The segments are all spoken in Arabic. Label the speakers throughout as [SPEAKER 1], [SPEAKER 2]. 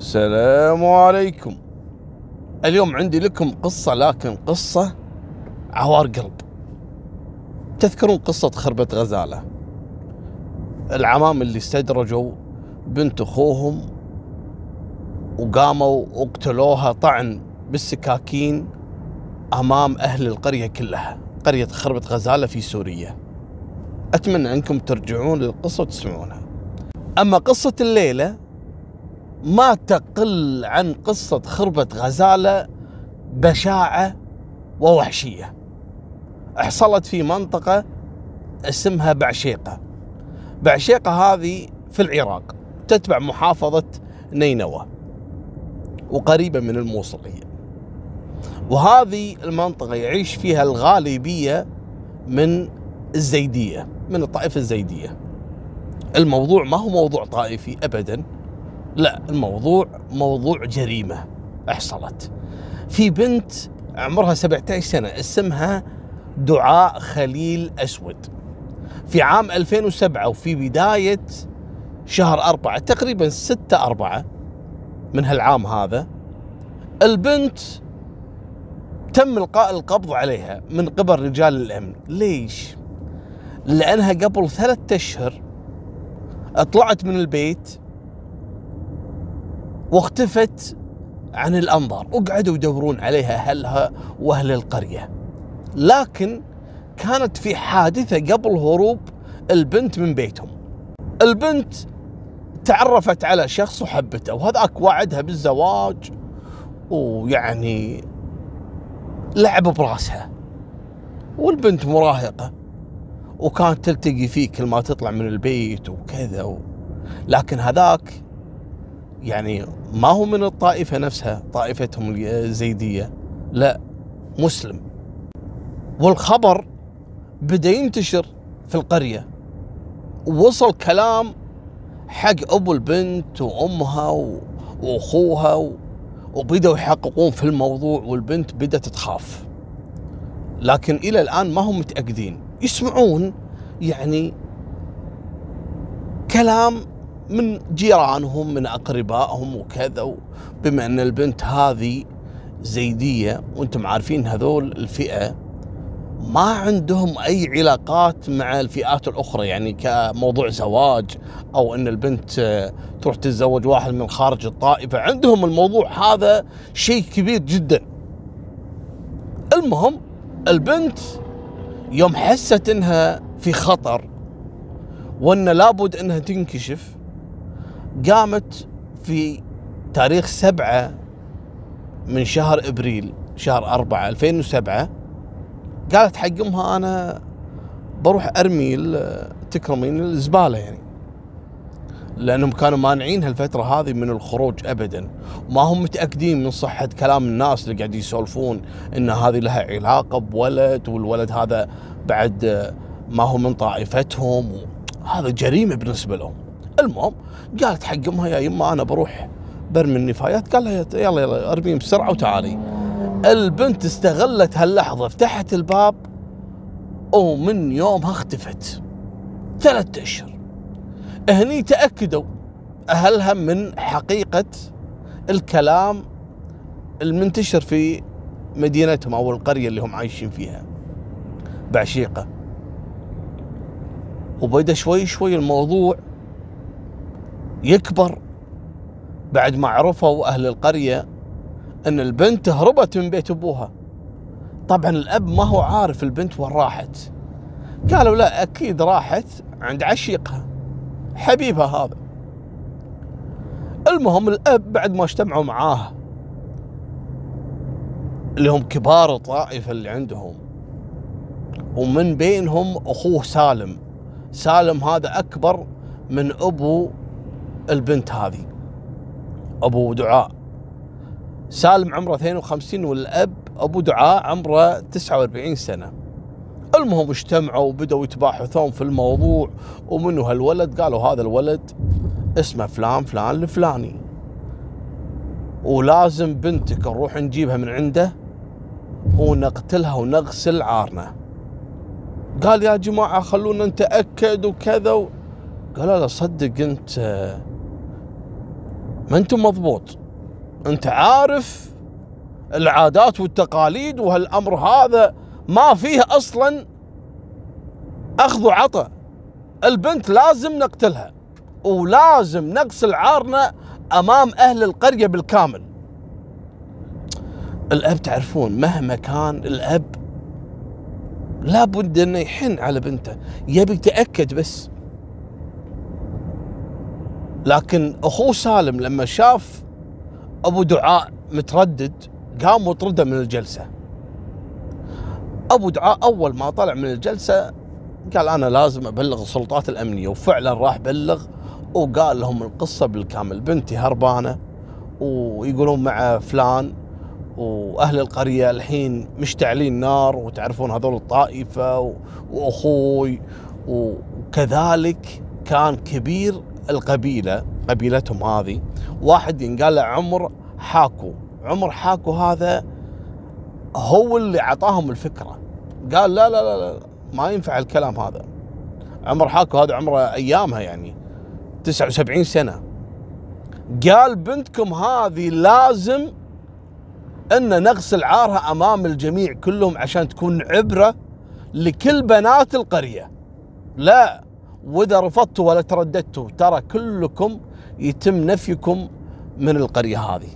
[SPEAKER 1] السلام عليكم. اليوم عندي لكم قصة لكن قصة عوار قلب. تذكرون قصة خربة غزالة؟ العمام اللي استدرجوا بنت أخوهم وقاموا واقتلوها طعن بالسكاكين أمام أهل القرية كلها قرية خربة غزالة في سوريا. أتمنى أنكم ترجعون للقصة وتسمعونها. أما قصة الليلة ما تقل عن قصة خربة غزالة بشاعة ووحشية. حصلت في منطقة اسمها بعشيقة. بعشيقة هذه في العراق تتبع محافظة نينوى وقريبة من الموصلية. وهذه المنطقة يعيش فيها الغالبية من الزيدية من الطائفة الزيدية. الموضوع ما هو موضوع طائفي أبدا. لا الموضوع موضوع جريمة حصلت. في بنت عمرها 17 سنة اسمها دعاء خليل أسود. في عام 2007 وفي بداية شهر أربعة تقريبا ستة أربعة من هالعام هذا البنت تم إلقاء القبض عليها من قبل رجال الأمن. ليش؟ لأنها قبل ثلاثة أشهر طلعت من البيت واختفت عن الأنظار. وقعدوا يدورون عليها اهلها وأهل القرية. لكن كانت في حادثة قبل هروب البنت من بيتهم. البنت تعرفت على شخص وحبته وهذاك وعدها بالزواج ويعني لعب براسها. والبنت مراهقة وكانت تلتقي فيه كل ما تطلع من البيت وكذا و... لكن هذاك يعني ما هو من الطائفة نفسها طائفتهم الزيدية. لا مسلم. والخبر بدأ ينتشر في القرية. ووصل كلام حق أبو البنت وأمها وأخوها. وبدأوا يحققون في الموضوع والبنت بدأت تخاف. لكن إلى الآن ما هم متأكدين. يسمعون يعني كلام من جيرانهم من أقربائهم وكذا بما أن البنت هذه زيدية وأنتم عارفين هذول الفئة ما عندهم أي علاقات مع الفئات الأخرى يعني كموضوع زواج أو أن البنت تروح تتزوج واحد من خارج الطائفة. عندهم الموضوع هذا شيء كبير جدا. المهم البنت يوم حست إنها في خطر وأن لابد إنها تنكشف قامت في تاريخ سبعة من شهر إبريل شهر أربعة 2007 قالت حق امها أنا بروح أرمي تكرمين الزبالة يعني. لأنهم كانوا مانعين هالفترة هذه من الخروج ابدا. وما هم متأكدين من صحة كلام الناس اللي قاعد يسولفون إن هذه لها علاقة بولد والولد هذا بعد ما هو من طائفتهم. هذا جريمة بالنسبة لهم. المهم قالت حق امها يا يما أنا بروح برمي النفايات. قال لها يلا يلا أرميهم بسرعة وتعالي. البنت استغلت هاللحظة فتحت الباب ومن يومها اختفت. ثلاثة أشهر. هني تأكدوا أهلها من حقيقة الكلام المنتشر في مدينتهم أو القرية اللي هم عايشين فيها. بعشيقة. وبدأ شوي شوي الموضوع يكبر بعد ما عرفوا أهل القرية أن البنت هربت من بيت أبوها. طبعا الأب ما هو عارف البنت وين راحت. قالوا لا أكيد راحت عند عشيقها حبيبها هذا. المهم الأب بعد ما اجتمعوا معاه اللي هم كبار الطائفة اللي عندهم. ومن بينهم أخوه سالم. سالم هذا أكبر من أبو البنت هذه. أبو دعاء. سالم عمره 52 والأب أبو دعاء عمره 49 سنة. المهم اجتمعوا وبدأوا يتباحثون في الموضوع ومنو هالولد؟ قالوا هذا الولد اسمه فلان فلان الفلاني. ولازم بنتك نروح نجيبها من عنده ونقتلها ونغسل عارنا. قال يا جماعة خلونا نتأكد وكذا. قال لا صدق أنت ما انت مضبوط. انت عارف العادات والتقاليد وهالأمر هذا ما فيه أصلا أخذ وعطى البنت لازم نقتلها ولازم نغسل عارنا أمام أهل القرية بالكامل. الأب تعرفون مهما كان الأب لابد أنه يحن على بنته يبي يتأكد بس. لكن اخوه سالم لما شاف أبو دعاء متردد قام وطرده من الجلسة. أبو دعاء أول ما طلع من الجلسة قال أنا لازم أبلغ السلطات الأمنية وفعلا راح بلغ وقال لهم القصة بالكامل. بنتي هربانة ويقولون مع فلان وأهل القرية الحين مشتعلين نار وتعرفون هذول الطائفة وأخوي وكذلك كان كبير القبيلة قبيلتهم هذه واحد ينقال له عمر حاكو. عمر حاكو هذا هو اللي أعطاهم الفكرة. قال لا لا لا, لا ما ينفع الكلام هذا. عمر حاكو هذا عمره أيامها يعني 79 سنة. قال بنتكم هذه لازم إن نغسل عارها أمام الجميع كلهم عشان تكون عبرة لكل بنات القرية. لا. وإذا رفضتوا ولا ترددتوا ترى كلكم يتم نفيكم من القرية هذه.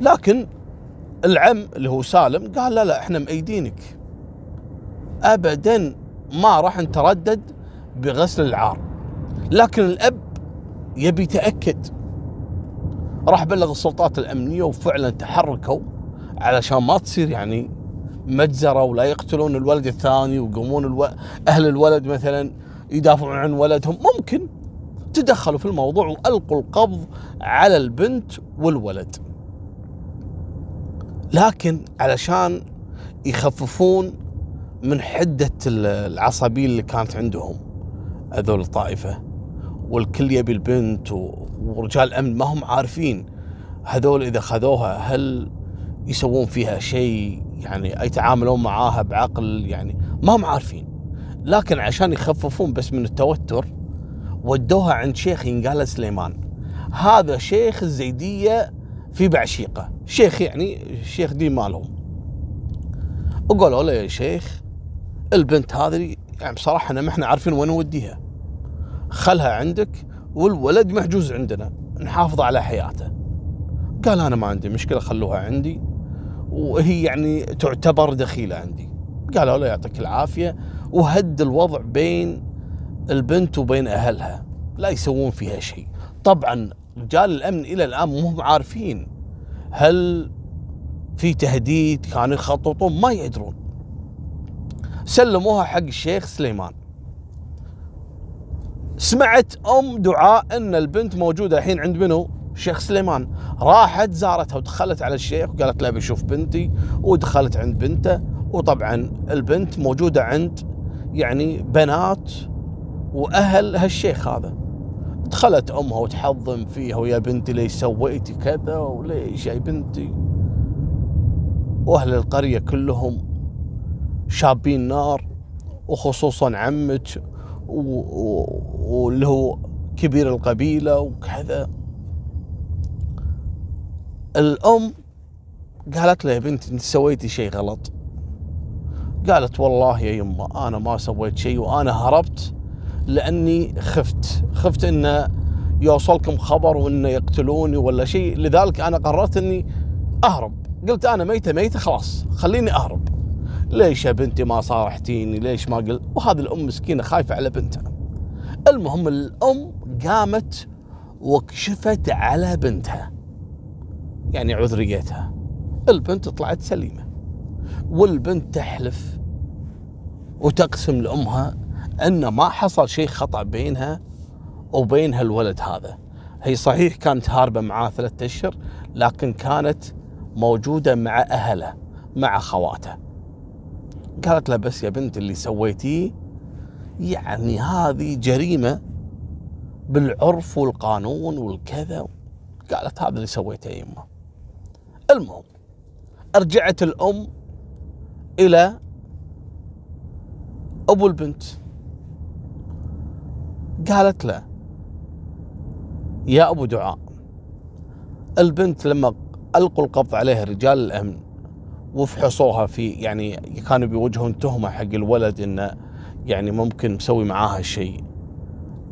[SPEAKER 1] لكن العم اللي هو سالم قال لا لا إحنا مأيدينك. ابدا ما راح نتردد بغسل العار. لكن الأب يبي يتأكد. راح بلغ السلطات الأمنية وفعلا تحركوا علشان ما تصير يعني مجزرة ولا يقتلون الولد الثاني ويقومون ألو... أهل الولد مثلا. يدافعون عن ولدهم. ممكن تدخلوا في الموضوع وألقوا القبض على البنت والولد. لكن علشان يخففون من حدة العصبية اللي كانت عندهم هذول الطائفة والكل يبي البنت ورجال الامن ما هم عارفين هذول إذا خذوها هل يسوون فيها شيء؟ يعني يتعاملون معاها بعقل؟ يعني ما هم عارفين. لكن عشان يخففون بس من التوتر ودوها عند شيخ ينقال سليمان. هذا شيخ الزيدية في بعشيقة. شيخ يعني شيخ دين مالهم. وقالوا له يا شيخ البنت هذه يعني بصراحة إحنا ما إحنا عارفين وين نوديها. خلها عندك والولد محجوز عندنا نحافظ على حياته. قال أنا ما عندي مشكلة خلوها عندي. وهي يعني تعتبر دخيلة عندي. قالوا له يعطيك العافية. وهد الوضع بين البنت وبين أهلها. لا يسوون فيها شيء. طبعا رجال الأمن إلى الآن مو عارفين هل في تهديد كانوا يخططون؟ ما يدرون. سلموها حق الشيخ سليمان. سمعت أم دعاء أن البنت موجودة الحين عند منو؟ الشيخ سليمان. راحت زارتها ودخلت على الشيخ وقالت له بشوف بنتي ودخلت عند بنته. وطبعا البنت موجودة عند يعني بنات وأهل هالشيخ هذا. دخلت أمها وتحضن فيها ويا بنتي ليش سويتي كذا وليش يا بنتي؟ وأهل القرية كلهم شابين نار وخصوصا عمك واللي هو كبير القبيلة وكذا. الأم قالت له يا بنتي انت سويتي شيء غلط. قالت والله يا يمه أنا ما سويت شيء وأنا هربت لأني خفت. خفت انه يوصلكم خبر وانه يقتلوني ولا شيء. لذلك أنا قررت إني أهرب. قلت أنا ميتة ميتة خلاص خليني أهرب. ليش يا بنتي ما صارحتيني؟ ليش ما قلت وهذه الأم مسكينة خايفة على بنتها. المهم الأم قامت وكشفت على بنتها يعني عذريتها. البنت طلعت سليمة. والبنت تحلف وتقسم لأمها أن ما حصل شيء خطأ بينها وبين هالولد هذا. هي صحيح كانت هاربة معاه ثلاثة أشهر لكن كانت موجودة مع اهله مع خواته قالت له بس يا بنت اللي سويتيه يعني هذه جريمة بالعرف والقانون والكذا. قالت هذا اللي سويته يمه المهم رجعت الأم إلى أبو البنت. قالت له يا أبو دعاء البنت لما ألقوا القبض عليها رجال الأمن وفحصوها في يعني كانوا بيوجهون تهمة حق الولد إنه يعني ممكن مسوي معاها شيء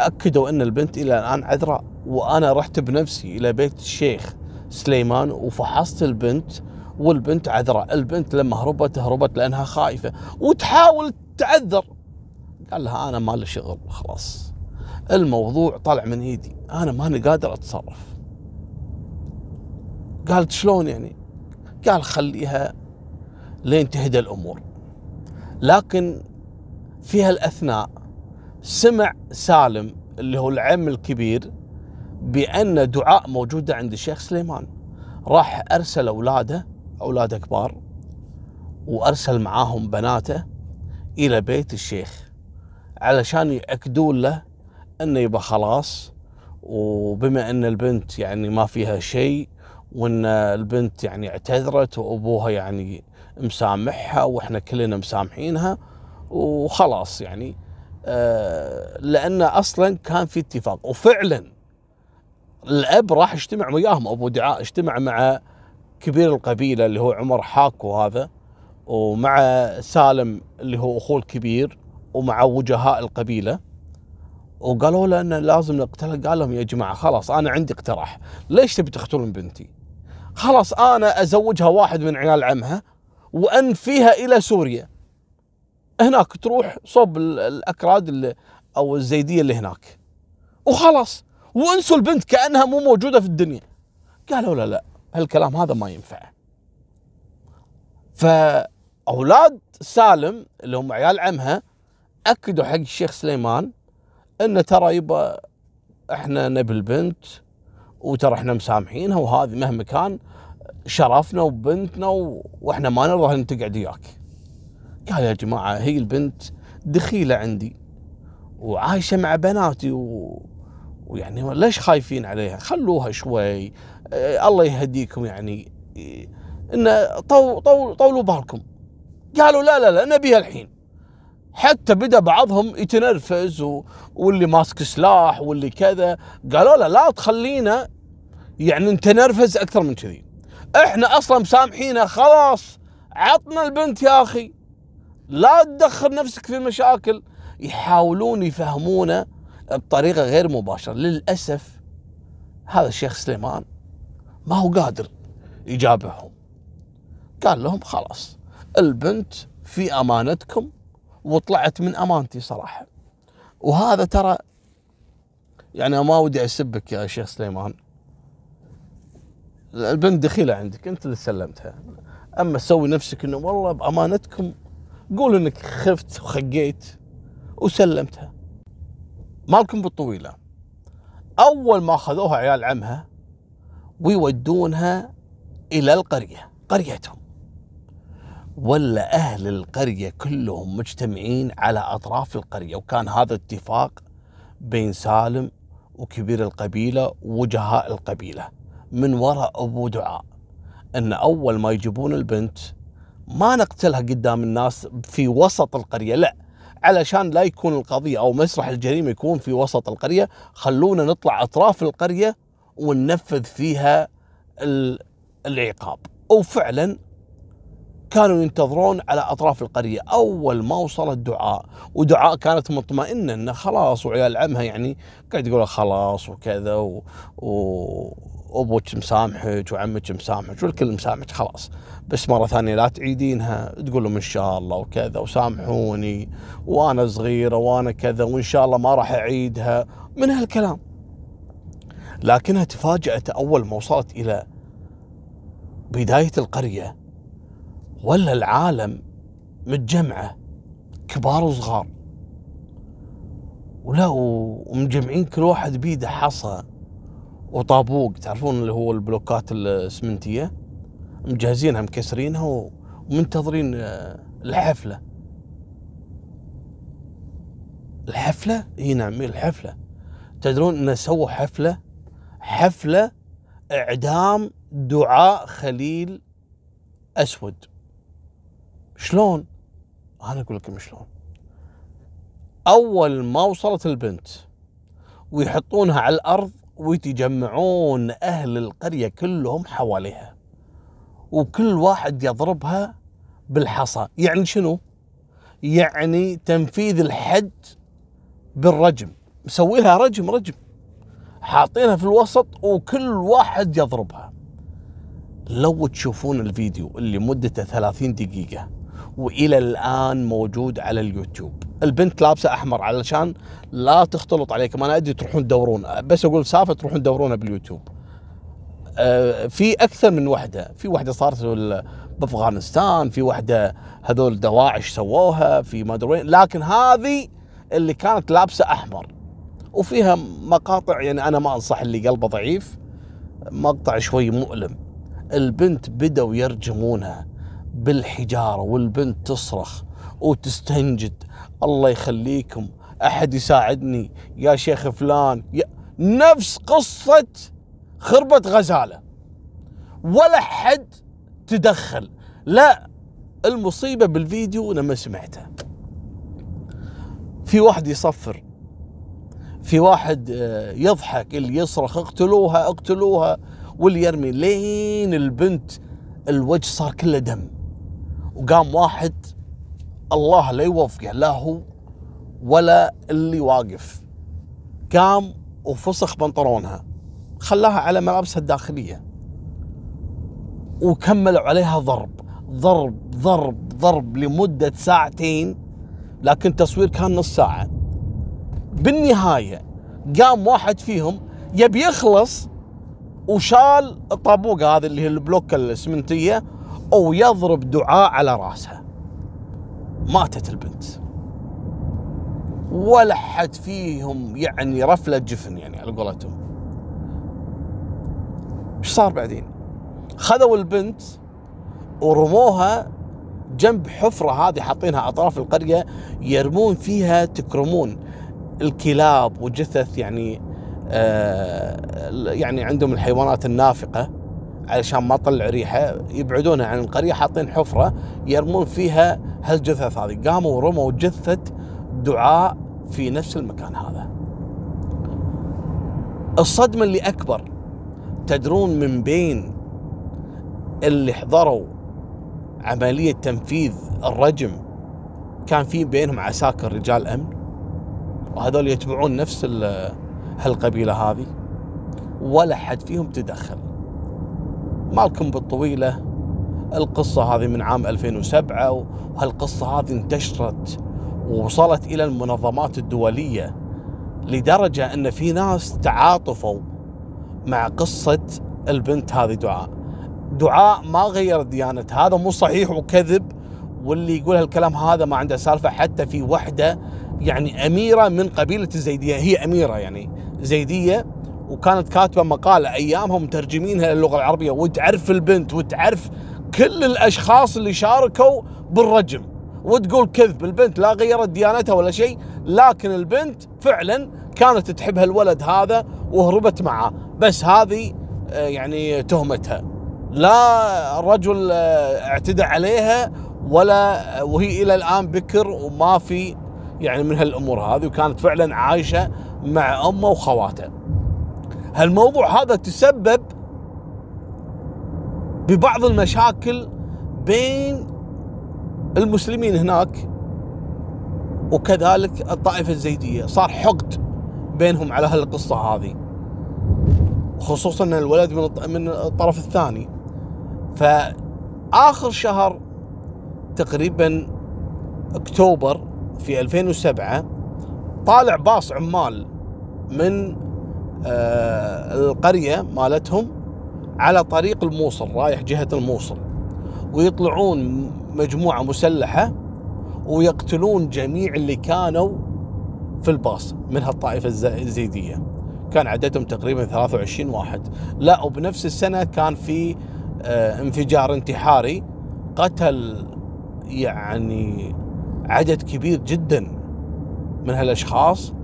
[SPEAKER 1] أكدوا إن البنت إلى الآن عذراء وأنا رحت بنفسي إلى بيت الشيخ سليمان وفحصت البنت والبنت عذراء البنت لما هربت هربت لأنها خايفة وتحاول تعذر. قال لها أنا ما لي شغل. خلاص. الموضوع طلع من إيدي. أنا ماني قادر أتصرف. قالت شلون يعني؟ قال خليها لين تهدى الأمور. لكن في هالأثناء سمع سالم اللي هو العم الكبير بأن دعاء موجودة عند الشيخ سليمان. راح أرسل أولاده اولاده كبار وأرسل معاهم بناته إلى بيت الشيخ علشان يأكدون له إنه يبقى خلاص. وبما إن البنت يعني ما فيها شيء وإن البنت يعني اعتذرت وأبوها يعني مسامحها وإحنا كلنا مسامحينها وخلاص يعني. آه لأن أصلا كان في اتفاق. وفعلا الأب راح اجتمع وياهم أبو دعاء اجتمع مع كبير القبيلة اللي هو عمر حاكو هذا ومع سالم اللي هو أخوه الكبير ومع وجهاء القبيلة. وقالوا له انه لازم نقتله قال لهم يا جماعة خلاص أنا عندي اقتراح. ليش تبي تقتلون بنتي؟ خلاص أنا أزوجها واحد من عيال عمها وأنفيها إلى سوريا. هناك تروح صوب الأكراد اللي أو الزيدية اللي هناك. وخلاص وأنسوا البنت كأنها مو موجودة في الدنيا. قالوا لا لا هالكلام هذا ما ينفع فأولاد سالم اللي هم عيال عمها أكدوا حق الشيخ سليمان إنه ترى يبا إحنا نبي البنت وترى إحنا مسامحينها وهذه مهما كان شرفنا وبنتنا وإحنا ما نرضى إن تقعد وياك. قال يا جماعة هي البنت دخيلة عندي وعايشة مع بناتي و... ويعني ليش خايفين عليها؟ خلوها شوي الله يهديكم يعني انه طو طو طولوا بالكم. قالوا لا لا لا نبيها الحين. حتى بدأ بعضهم يتنرفز و... واللي ماسك سلاح واللي كذا. قالوا له لا تخلينا يعني نتنرفز أكثر من كذي. إحنا أصلا مسامحينه خلاص عطنا البنت يا أخي. لا تدخل نفسك في مشاكل. يحاولون يفهمونه بطريقة غير مباشرة. للأسف هذا الشيخ سليمان ما هو قادر يجابههم. قال لهم خلاص البنت في أمانتكم وطلعت من أمانتي صراحة. وهذا ترى يعني ما ودي أسبك يا شيخ سليمان. البنت دخيلة عندك أنت اللي سلمتها. أما تسوي نفسك إنه والله بأمانتكم قول إنك خفت وخقيت وسلمتها. مالكم بالطويلة. أول ما أخذوها عيال عمها ويودونها إلى القرية قريتهم. ولا أهل القرية كلهم مجتمعين على أطراف القرية وكان هذا اتفاق بين سالم وكبير القبيلة ووجهاء القبيلة. من وراء أبو دعاء إن أول ما يجيبون البنت ما نقتلها قدام الناس في وسط القرية لا علشان لا يكون القضية أو مسرح الجريمة يكون في وسط القرية. خلونا نطلع أطراف القرية وننفذ فيها العقاب. وفعلا كانوا ينتظرون على أطراف القرية. أول ما وصلت دعاء ودعاء كانت مطمئنة إنه خلاص وعيال عمها يعني قاعد يقول خلاص وكذا و... و... أبوك مسامحك وعمك مسامحك والكل مسامحك خلاص. بس مرة ثانية لا تعيدينها. تقول لهم إن شاء الله وكذا وسامحوني وأنا صغيرة وأنا كذا وإن شاء الله ما راح أعيدها. من هالكلام. لكنها تفاجأت أول ما وصلت إلى بداية القرية ولا العالم متجمعه كبار وصغار. ولا ومجمعين كل واحد بيده حصى وطابوق تعرفون اللي هو البلوكات الاسمنتيه مجهزينها مكسرينها ومنتظرين آه، الحفلة. الحفلة؟ إي نعم الحفلة. تدرون ان سووا حفلة حفلة إعدام دعاء خليل أسود. شلون؟ أنا أقول لكم شلون. أول ما وصلت البنت ويحطونها على الأرض ويتجمعون أهل القرية كلهم حواليها وكل واحد يضربها بالحصى. يعني شنو؟ يعني تنفيذ الحد بالرجم. مسوي لها رجم رجم. حاطينها في الوسط وكل واحد يضربها. لو تشوفون الفيديو اللي مدته 30 دقيقة وإلى الآن موجود على اليوتيوب. البنت لابسة أحمر علشان لا تختلط عليكم أنا أدري تروحون تدورون. بس أقول سالفه تروحون تدورونها باليوتيوب. آه، في أكثر من وحدة. في وحدة صارت بأفغانستان في وحدة هذول دواعش سووها في ما وين. لكن هذه اللي كانت لابسة أحمر. وفيها مقاطع يعني أنا ما أنصح اللي قلبه ضعيف مقطع شوي مؤلم. البنت بدوا يرجمونها بالحجارة والبنت تصرخ وتستنجد. الله يخليكم أحد يساعدني؟ يا شيخ فلان يا نفس قصة خربة غزالة. ولا حد تدخل. لا المصيبة بالفيديو أنا ما سمعته في واحد يصفر في واحد آه، يضحك اللي يصرخ اقتلوها اقتلوها واللي يرمي. لين البنت الوجه صار كله دم. وقام واحد الله لا يوفقه لا هو ولا اللي واقف. قام وفسخ بنطلونها. خلاها على ملابسها الداخلية. وكملوا عليها ضرب. ضرب ضرب ضرب لمدة ساعتين. لكن التصوير كان نص ساعة. بالنهاية قام واحد فيهم يبي يخلص وشال الطابوقة هذه اللي هي البلوك الاسمنتية ويضرب دعاء على رأسها. ماتت البنت. ولا حد فيهم يعني رفلة جفن يعني على قولتهم. إيش صار بعدين؟ خذوا البنت ورموها جنب حفرة هذه حاطينها أطراف القرية يرمون فيها تكرمون. الكلاب وجثث يعني آه يعني عندهم الحيوانات النافقة علشان ما تطلع ريحة يبعدونها عن القرية حاطين حفرة يرمون فيها هالجثث هذه. قاموا ورموا جثة دعاء في نفس المكان هذا. الصدمة اللي أكبر تدرون من بين اللي حضروا عملية تنفيذ الرجم؟ كان في بينهم عساكر رجال أمن. وهذول يتبعون نفس هالقبيلة هذه ولا حد فيهم تدخل. مالكم بالطويلة القصة هذه من عام 2007 وهالقصة هذه انتشرت ووصلت إلى المنظمات الدولية لدرجة أن في ناس تعاطفوا مع قصة البنت هذه دعاء. دعاء ما غيرت ديانتها هذا مو صحيح وكذب واللي يقول هالكلام هذا ما عنده سالفة حتى في وحدة يعني أميرة من قبيلة الزيدية هي أميرة يعني زيدية وكانت كاتبة مقالة ايامها مترجمينها للغه العربية وتعرف البنت وتعرف كل الأشخاص اللي شاركوا بالرجم وتقول كذب البنت لا غيرت ديانتها ولا شيء لكن البنت فعلا كانت تحب هالولد هذا وهربت معه. بس هذه آه، يعني تهمتها. لا الرجل آه، اعتدى عليها ولا وهي إلى الآن بكر وما في يعني من هالأمور هذه وكانت فعلا عايشة مع أمه وخواته. هالموضوع هذا تسبب ببعض المشاكل بين المسلمين هناك وكذلك الطائفة الزيدية. صار حقد بينهم على هالقصة هذه خصوصا ان الولد من من الطرف الثاني. فآخر شهر تقريبا أكتوبر في 2007 طالع باص عمال من آه، القرية مالتهم على طريق الموصل رايح جهة الموصل. ويطلعون مجموعة مسلحة ويقتلون جميع اللي كانوا في الباص من هالطائفة الزيدية. كان عددهم تقريبا 23 واحد. لا وبنفس السنة كان في آه، انفجار انتحاري. قتل يعني عدد كبير جدا من هالأشخاص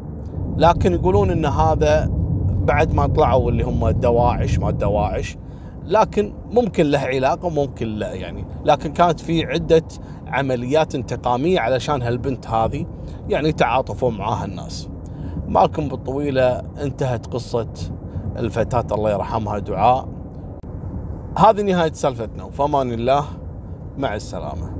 [SPEAKER 1] لكن يقولون إن هذا بعد ما طلعوا اللي هم الدواعش ما الدواعش لكن ممكن له علاقة وممكن لا يعني. لكن كانت في عدة عمليات انتقامية علشان هالبنت هذه يعني تعاطفوا معاها الناس. مالكم بالطويلة انتهت قصة الفتاة الله يرحمها دعاء. هذه نهاية سالفتنا وفمان الله مع السلامة.